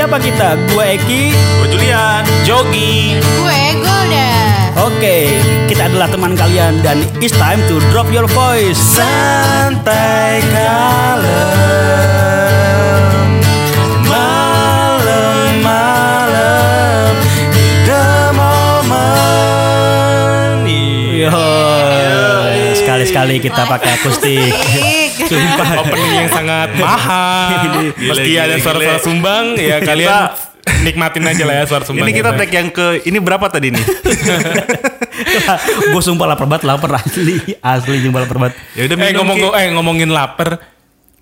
siapa kita? Gue Eki. Gue Julian. Jogi. Gue Golda. Oke, kita adalah teman kalian dan it's time to drop your voice. Santai kalem sekali-sekali kita pakai akustik. Sumpah. Opening yang sangat mahal. Meski ada suara-suara sumbang, ya kalian nikmatin aja lah ya suara sumbang. Ini kita tag yang ke Ini berapa tadi nih? gue sumpah lapar banget, lapar asli, asli sumpah lapar banget. ya udah Eh ngomong eh ngomongin lapar.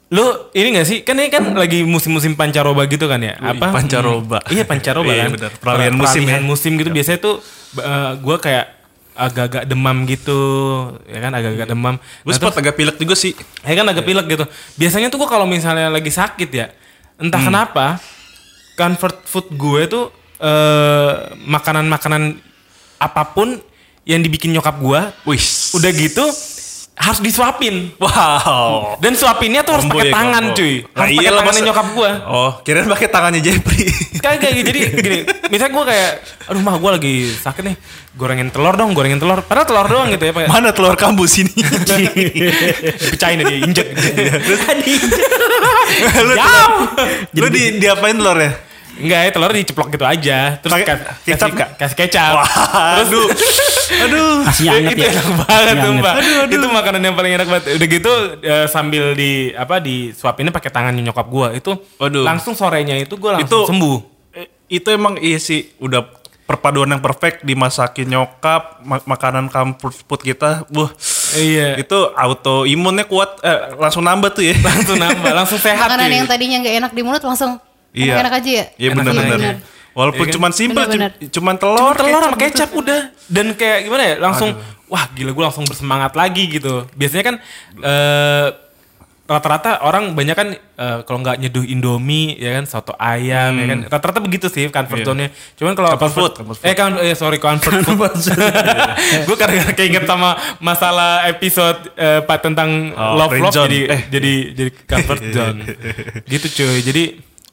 Lu ini gak sih? Kan ini kan lagi musim-musim pancaroba gitu kan ya? Apa? pancaroba. Iya pancaroba Iya, kan. benar. Peralihan musim ya. musim gitu biasanya tuh eh, gua kayak agak-agak demam gitu, ya kan agak-agak demam. Gue Nah, sempat agak pilek juga sih Ya kan agak pilek gitu. Biasanya tuh gue kalau misalnya lagi sakit ya, entah Hmm. kenapa comfort food gue tuh eh, makanan-makanan apa pun yang dibikin nyokap gue, Wih udah gitu harus disuapin. Wow Dan suapinnya tuh harus pakai ya, tangan combo. cuy. Nah, Harus pakai iyalah, tangannya masa- nyokap gue. Oh kirain pakai tangannya Jeffrey Kayak kayak gitu. Jadi gini, misalnya gue kayak, aduh mah gue lagi sakit nih, gorengin telur dong, gorengin telur. Padahal telur doang gitu ya. Pak. Mana telur kamu sini Dipecahin aja, injek. Terus Lu, Jauh. lu di, diapain telur ya? Enggak ya telur diceplok gitu aja. Terus ka- kecap kasih- nggak? Kasih kecap. Terus aduh Aduh Nasinya anget itu ya. enak banget tuh mbak. Itu makanan yang paling enak banget. Udah gitu eh, sambil di apa di suapinnya pakai tangannya nyokap gua itu Waduh. langsung sorenya itu gua langsung Itu- sembuh. Eh, Itu emang iya sih Udah perpaduan yang perfect Dimasakin nyokap ma- Makanan comfort food kita Buh Iya. Itu autoimunnya kuat eh, Langsung nambah tuh ya langsung nambah, langsung sehat. Makanan yang tadinya nggak enak di mulut langsung Iya. enak-enak aja ya. Iya Enak benar-benar. benar. Walaupun Iya kan? cuman simpel, cuman telur, Cuma telur sama gitu. kecap udah dan kayak gimana ya langsung wah gila gue langsung bersemangat lagi gitu biasanya kan eh, rata-rata orang banyak kan eh, kalau nggak nyeduh indomie ya kan soto ayam ya kan rata-rata begitu sih comfort Iya. zone-nya cuman kalau Comfort food, comfort food. eh kan eh, sorry comfort food gue kadang-kadang keinget sama masalah episode eh, pak tentang Oh, love love jadi Eh. jadi jadi comfort zone gitu cuy jadi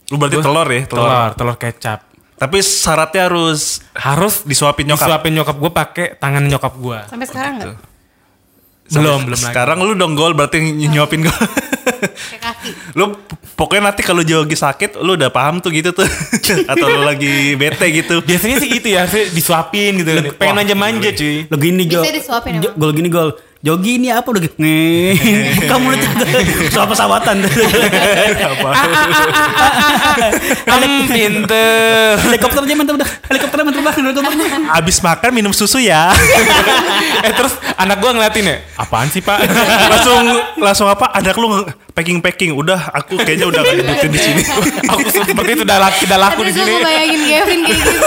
Lu berarti Gua- telur ya, telur. telur telur kecap Tapi syaratnya harus harus disuapin nyokap. disuapin nyokap gue pakai tangan nyokap gue Sampai sekarang nggak? belum belum lagi Sekarang lu dong gol berarti ny- nyuapin gol. Kayak kaki. lu pokoknya nanti kalau jogi sakit lu udah paham tuh gitu tuh. Atau lu lagi bete gitu. biasanya sih gitu ya sih disuapin gitu kan pengen manja manja cuy Lo gini Jo. Bisa disuapin Jo- emang. Gol gini gol. Jogi ini apa udah gitu. Nge. Kamu nanti soal pesawatan. Am pinter Helikopternya mantap udah. Helikopternya mantap banget. Abis makan minum susu ya. eh terus anak gua ngeliatin ya apaan sih pak langsung langsung apa? Anak lu packing packing. Udah aku kayaknya udah gak dibutuhin di sini. aku seperti itu udah laku udah laku di sini gue bayangin Kevin kayak gitu.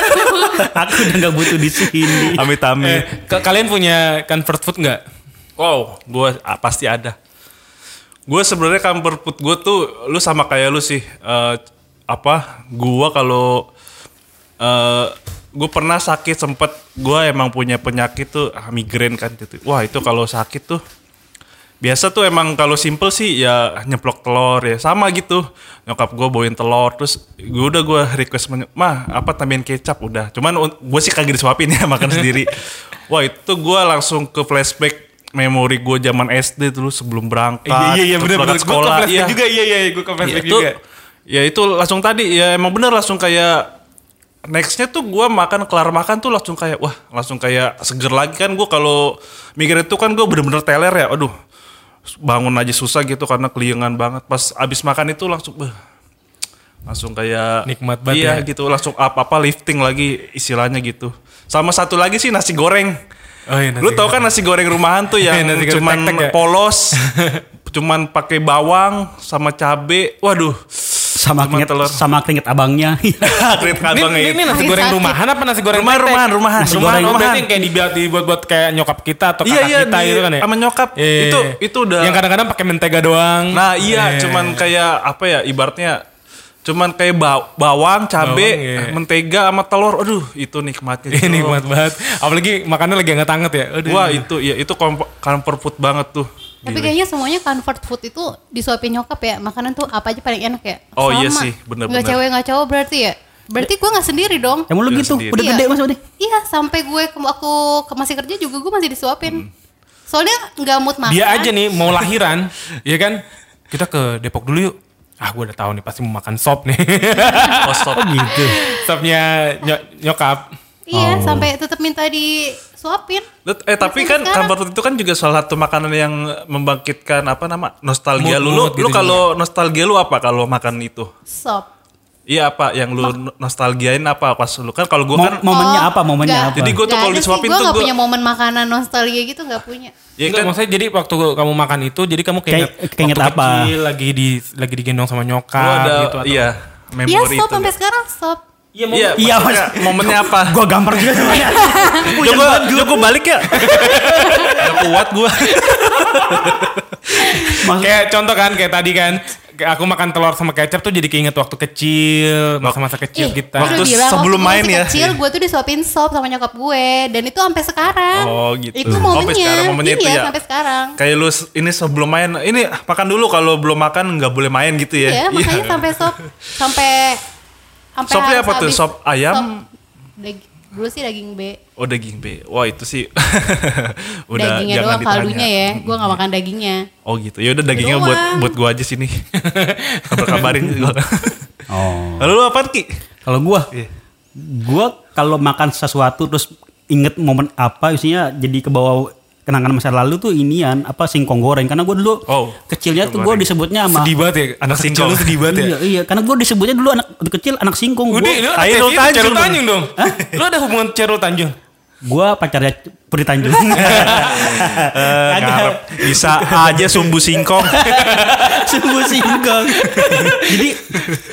Aku udah gak butuh di sini. Amit eh, amit. ka- kalian punya comfort food nggak Wow, gue pasti ada. Gue sebenarnya comfort food gue tuh lu sama kayak lu sih. Eh, apa? Gue kalau eh gue pernah sakit sempet gue emang punya penyakit tuh ah, migrain kan gitu. Wah itu kalau sakit tuh biasa tuh emang kalau simple sih ya nyeplok telur ya sama gitu nyokap gue bawain telur terus gue udah gue request mah apa tambahin kecap udah cuman gue sih kagak disuapin ya makan sendiri wah itu gue langsung ke flashback memori gue zaman SD dulu sebelum berangkat iya iya terus bener bener. Gue ke flashback iya. juga iya iya gue ke Ya, flashback itu juga. ya itu langsung tadi ya emang bener langsung kayak nextnya tuh gue makan kelar makan tuh langsung kayak wah langsung kayak seger lagi kan gue kalau mikir itu kan gue bener-bener teler ya aduh bangun aja susah gitu karena keliengan banget. Pas abis makan itu langsung beh, langsung kayak Nikmat banget iya ya. gitu langsung apa apa lifting lagi istilahnya gitu. Sama satu lagi sih nasi goreng Oh iya, nasi lu tau kan nasi goreng rumahan tuh yang Nasi goreng cuman tek-tek ya? polos cuman pakai bawang sama cabe waduh Sama keringet, telur. sama keringet abangnya. Kredit ini, abang ini, ini nasi Sakit. goreng rumahan apa nasi goreng Rumahan, rumahan, rumahan. Nasi rumahan goreng oh, rumahan. yang kayak dibuat dibuat buat kayak nyokap kita atau Iya, kakak iya, kita di- gitu kan ya sama nyokap. Iya, iya, Itu- iya. itu udah- yang kadang-kadang pakai mentega doang Nah iya, Eh. cuman kayak apa ya ibaratnya cuman kayak ba- bawang, cabe, iya. mentega sama telur. Aduh, itu nikmatnya. ini Cok. nikmat banget apalagi makannya lagi hangat-hangat ya Aduh. Wah, itu ya itu comfort comfort food banget tuh. Tapi kayaknya semuanya comfort food itu disuapin nyokap ya. Makanan tuh apa aja paling enak ya. Oh, iya Sama. sih, bener-bener. Nggak cewek nggak cowok berarti ya. Berarti gue nggak sendiri dong. Emang lu gitu? sendiri. Udah Iya. gede mas udah. Iya sampai gue ke aku ke masih kerja juga gue masih disuapin. Hmm. Soalnya nggak mood makan. Dia aja nih mau lahiran, ya kan? Kita ke Depok dulu yuk. Ah, gue udah tahu nih pasti mau makan sop nih. Oh, stop. gitu. Sopnya ny- nyokap. Iya Oh. sampai tetap minta disuapin. Let- Eh tapi Sampai kan sekarang. itu kan juga salah satu makanan yang membangkitkan apa nama nostalgia Mood- lu. Lu, gitu lu kalau nostalgia lu apa kalau makan itu? Sop. Iya apa yang lu nostalgiain apa pas lu kan kalau gua Mo- kan momennya Oh, apa? Momennya nggak. apa? Jadi gua tuh kalau disuapin Gue tuh nggak gua- punya momen makanan nostalgia gitu nggak punya. ya Enggak, kan maksudnya jadi waktu kamu makan itu, jadi kamu keinget, Kayak- keinget apa? kecil lagi di lagi digendong sama lu nyokap ada gitu. atau- iya Iya memori sop itu. sampai sekarang sop. Iya, mau Iya, Iya, maksudnya momennya apa? Gua gampar juga semuanya. Jo, gua balik ya. Gak kuat gua. kayak contoh kan kayak tadi kan aku makan telur sama kecap tuh jadi keinget waktu kecil masa-masa kecil Ih, kita Waktu bilang, sebelum waktu main masih ya. kecil gue tuh disuapin sop sama nyokap gue dan itu sampai sekarang. Oh, gitu. Itu momennya. sampai sekarang, momennya iya, itu ya. sampai sekarang. Kayak lu ini sebelum main, ini makan dulu kalau belum makan nggak boleh main gitu ya. Iya, makanya sampai sop sampai sampai Sopnya apa tuh? Sop ayam? sop dulu sih daging B. Oh daging B. Wah itu sih udah dagingnya jangan doang ditanya. kaldunya ya. Gue nggak makan dagingnya. Oh gitu. Ya udah dagingnya buat Doang. buat gua aja sini. Kabar-kabarin gua. Oh. Lalu lu apaan Ki? Kalau gua, Iya. gua kalau makan sesuatu terus inget momen apa, isinya jadi ke bawah kenangan masa lalu tuh inian apa singkong goreng karena gua dulu Oh, kecilnya tuh goreng. disebutnya sama sedih banget ya anak Kecil singkong lu sedih banget ya iya, iya karena gua disebutnya dulu anak kecil anak singkong lu Cerul Tanjung dong. Tanjung dong. Lu ada hubungan Cerul Tanjung? gua pacarnya Putri Tanjung Eh, ngarep. Bisa aja sumbu singkong. sungguh singkong jadi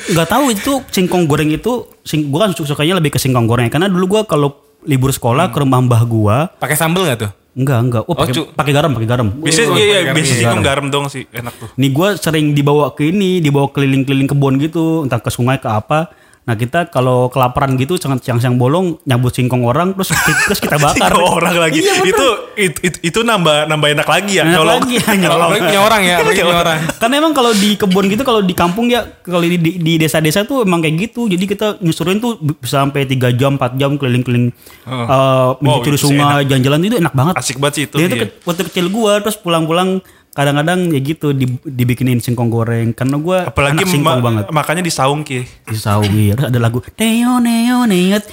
nggak tahu itu singkong goreng itu sing, gua kan sukanya lebih ke singkong goreng karena dulu gua kalau libur sekolah ke rumah mbah gua Pakai sambel gak tuh? Enggak enggak oh pakai cu- pakai garam pakai garam Biasa Oh, iya, iya, pakai biasa garam. garam dong sih enak tuh. Nih gue sering dibawa ke ini, dibawa keliling-keliling kebun gitu, entah ke sungai ke apa. Nah kita kalau kelaparan gitu, sangat siang-siang bolong, nyambut singkong orang, terus terus kita bakar. Singkong orang lagi. Iya, bener. itu, itu itu itu nambah nambah enak lagi ya. Enak nyolong. lagi, nyolong. Apalagi punya orang ya, punya orang. Karena emang kalau di kebun gitu, kalau di kampung ya, kalau di, di, desa-desa tuh emang kayak gitu. Jadi kita nyusurin tuh bisa sampai 3 jam, 4 jam keliling-keliling uh, menyusuri itu sih sungai, jalan-jalan itu enak banget. Asik banget sih itu, Dia iya. ke- waktu kecil gua terus pulang-pulang kadang-kadang ya gitu di- dibikinin singkong goreng karena gua Apalagi anak singkong ma- banget. makanya di saung Ki. di sawi terus ada lagu Neo Neo Neot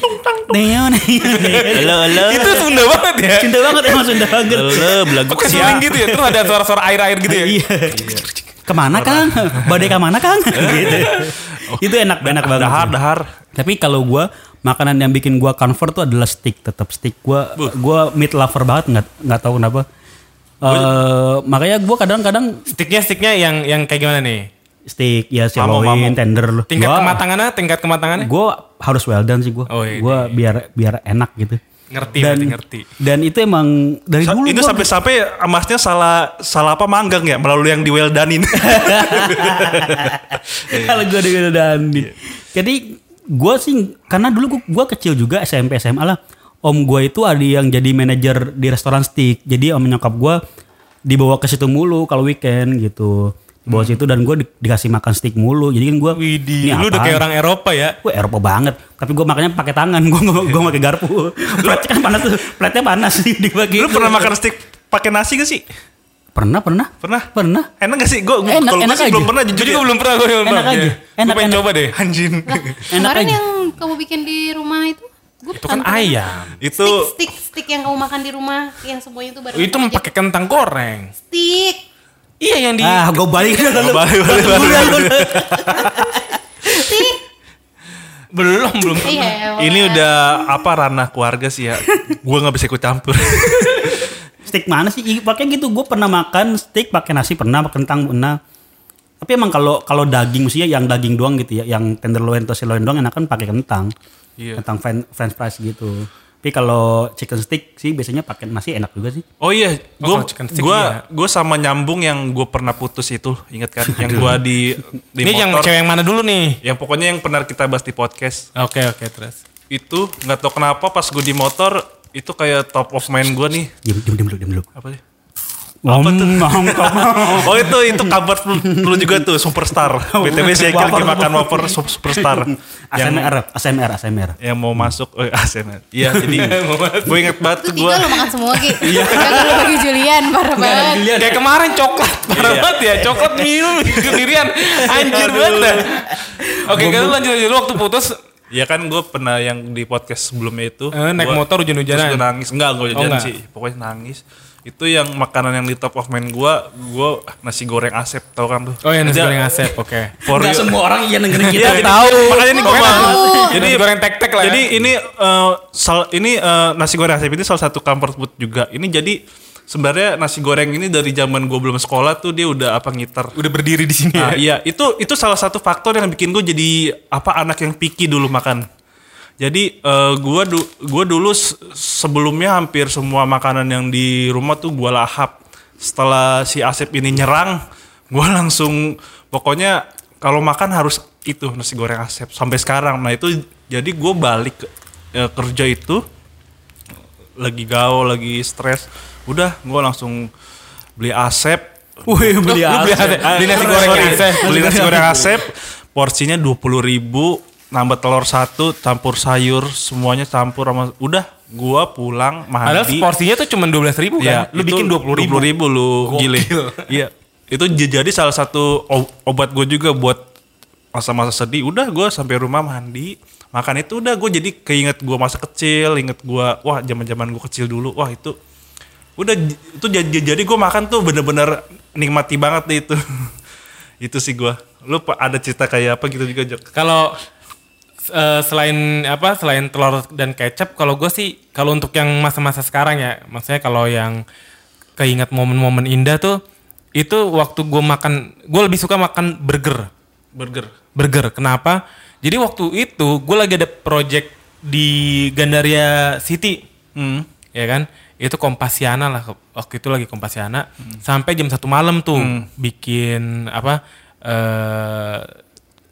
Neo Neo halo. Itu Sunda banget ya. Sunda banget emang Sunda banget. Belagu Pakai suling gitu ya. Terus ada suara-suara air-air gitu ya. iya. Ke mana Kang? badai ke mana Kang? Gitu. Itu enak enak banget Dahar dahar. tapi kalau gua makanan yang bikin gua comfort tuh adalah steak. Tetap steak. Gua gua meat lover banget nggak nggak tahu kenapa Eh, makanya gua kadang-kadang Sticknya sticknya yang yang kayak gimana nih? steak ya mamo. tender loh Tingkat Gua- kematangannya, tingkat kematangannya? gua harus well done sih gua Oh, iya, gua biar biar enak gitu Ngerti, dan berarti ngerti. dan itu emang dari Sa- dulu itu sampai-sampai masnya salah salah apa manggang ya melalui yang di well done-in. kalau gue dengan Dandi. Jadi gue sih karena dulu gua, gua kecil juga SMP SMA lah. Om gue itu ada yang jadi manajer di restoran steak. Jadi om nyokap gue dibawa ke situ mulu kalau weekend gitu. Bawa situ dan gue di- dikasih makan steak mulu. Jadi kan gue Widih, lu udah kayak orang Eropa ya. Gue Eropa banget. Tapi gue makannya pakai tangan. Gue gue pakai garpu. Platnya kan panas tuh. Platnya panas sih dibagi. Lu pernah makan steak pakai nasi gak sih? Pernah pernah. Pernah? Pernah. Enak gak sih? Gue Enak, kalau gue enak sih aja. belum pernah jujur ya. gue belum pernah gue belum Enak pernah. aja. Gue Enak, pengen enak. coba deh. Anjing. Enak Kemarin aja. yang kamu bikin di rumah itu, gue Itu kan ayam. itu Stick, stick, stick yang kamu makan di rumah, yang semuanya itu bareng. Itu pakai kentang goreng. stick. Iya yang di Ah, gue balik dulu. balik balik balik. Stick. belum belum. Iya. Ini udah apa ranah keluarga sih ya. Gue nggak bisa ikut campur. steak mana sih? Ih, Pakai gitu. Gue pernah makan steak pakai nasi pernah, pakai kentang pernah. Tapi emang kalau kalau daging mestinya yang daging doang gitu ya, yang tenderloin atau sirloin doang enakan pakai kentang. Iya. Kentang fren- french fries gitu. Tapi kalau chicken stick sih biasanya pakai nasi enak juga sih. Oh iya, Oh, gue chicken stick gue iya. gue sama nyambung yang gue pernah putus itu, ingat kan? yang gue di di Ini yang motor. cewek yang mana dulu nih? Yang pokoknya yang pernah kita bahas di podcast Oke oke terus. itu nggak tahu kenapa pas gue di motor itu kayak top of mind gue nih. Diam diam diam dulu, diam dulu. Apa sih? Om, mangkok. Oh itu itu kabar lu, lu juga tuh superstar. BTW saya lagi makan wafer su- superstar ASMR, ASMR, ASMR. yang mau masuk oh, ASMR. Iya jadi gue inget banget Itu tuh gue tiga lo makan semua Ki. Yang lu bagi Julian parah banget. Kayak kemarin coklat parah Iya. banget ya, coklat minum sendirian. Anjir banget dah. Oke, kita lanjut aja dulu waktu putus Ya kan gue pernah yang di podcast sebelumnya itu Eh, naik gua- motor hujan-hujanan. terus gua nangis enggak gue Oh, hujan enggak. sih pokoknya nangis itu yang makanan yang di top of mind gue gue nasi goreng asep tau kan tuh Oh ya nasi Dia- goreng asep, oke. for Enggak you. semua orang iya dengerin kita. Iya, tahu. Makanya ini gue tahu. Jadi Nasi goreng tek-tek lah ya. Jadi ini eh, sal- ini eh, nasi goreng asep ini salah satu comfort food juga. Ini jadi sebenarnya nasi goreng ini dari zaman gue belum sekolah tuh dia udah apa ngiter. Udah berdiri di sini Nah, ya. iya, itu itu salah satu faktor yang bikin gue jadi apa anak yang picky dulu makan. Jadi eh, gua du gua dulu se- sebelumnya hampir semua makanan yang di rumah tuh gua lahap. Setelah si Asep ini nyerang, gua langsung pokoknya kalau makan harus itu nasi goreng Asep sampai sekarang. Nah, itu jadi gua balik ke, eh, kerja itu lagi gaul, lagi stres. Udah, gua langsung beli Asep Wih, beli beli Asep. Asep. Beli nasi goreng Asep. Beli nasi goreng Asep. Porsinya dua puluh ribu, nambah telur satu, campur sayur, semuanya campur sama udah. Gua pulang Padahal mandi. porsinya tuh cuma 12 ribu Ya, kan. Lu bikin 20 ribu. 20 ribu lu gile. Iya. Itu jadi salah satu obat gue juga buat masa-masa sedih. Udah gue sampai rumah mandi, makan itu udah gue jadi keinget gue masa kecil, inget gue wah zaman-zaman gue kecil dulu. Wah itu udah itu jadi jadi gue makan tuh bener-bener nikmati banget deh itu. itu sih gue. Lu ada cerita kayak apa gitu juga Jok? Kalau eh, selain apa selain telur dan kecap kalau gue sih kalau untuk yang masa-masa sekarang ya maksudnya kalau yang keinget momen-momen indah tuh itu waktu gue makan gue lebih suka makan burger. Burger. burger kenapa? Jadi waktu itu gue lagi ada project di Gandaria City. Hmm. ya kan? Itu Kompasiana lah waktu itu lagi Kompasiana. Sampai jam satu malam tuh bikin apa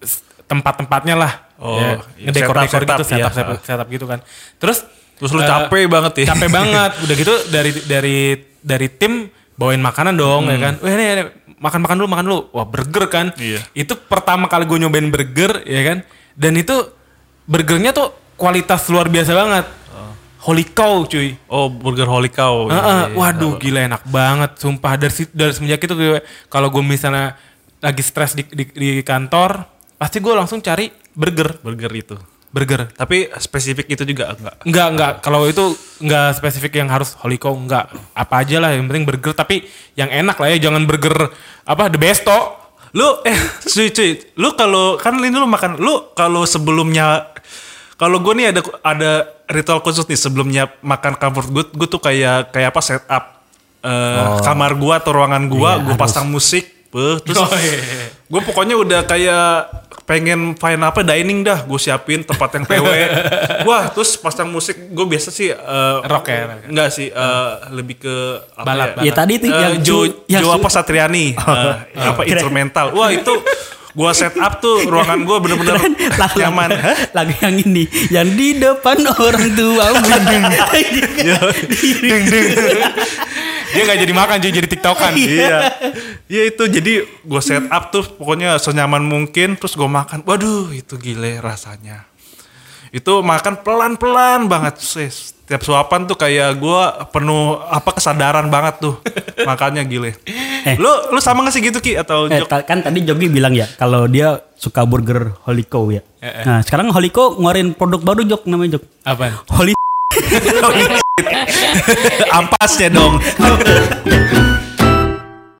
s- tempat-tempatnya lah Oh, ya, iya, ngedekor-dekor gitu setup, iya. setup, setup gitu kan. Terus Terus lu eh, capek banget ya? capek banget. Udah gitu dari dari dari tim bawain makanan dong ya kan. Wah ini, ini, makan makan dulu makan dulu. Wah burger kan. Iya. itu pertama kali gue nyobain burger ya kan. Dan itu burgernya tuh kualitas luar biasa banget. Holy cow cuy. Oh, burger Holy Cow. Heeh, Iya, iya. waduh gila enak banget sumpah. Dari dari semenjak itu kalau gue misalnya lagi stres di, di, di kantor pasti gue langsung cari burger Burger itu. burger Tapi spesifik itu juga enggak. Enggak, enggak. Kalau itu enggak spesifik yang harus holy cow, enggak. Apa aja lah, yang penting burger. Tapi yang enak lah ya, jangan burger apa the besto. Lu eh cuy cuy, lu kalau kan ini lu makan lu kalau sebelumnya kalau gue nih ada ada ritual khusus nih sebelumnya makan comfort food gue tuh kayak kayak apa setup eh kamar gua atau ruangan gua gue pasang musik beuh, terus Oh, iya, iya. gue pokoknya udah kayak pengen fine apa dining dah gue siapin tempat yang PW wah terus pasang musik gue biasa sih eh, Rock ya, enggak sih eh, lebih ke apa Balad, ya, Ya tadi itu Eh, yang Jo, yang Jo apa Satriani eh, apa instrumental. Wah itu gua set up tuh ruangan gua bener-bener nyaman. Lagu yang ini yang di depan orang tua Dia nggak jadi makan, jadi jadi tiktokan. iya iya itu jadi gua set up tuh pokoknya senyaman mungkin terus gua makan waduh itu gile rasanya itu makan pelan-pelan banget sis setiap suapan tuh kayak gua penuh apa kesadaran banget tuh makannya gile lu lu sama gak sih gitu ki atau eh, Jok? ta- kan tadi Jogi bilang ya kalau dia suka burger Holy Cow ya. Eh, eh. Nah sekarang Holy Cow ngeluarin produk baru Jok namanya Jok. Apa? Holy ampasnya dong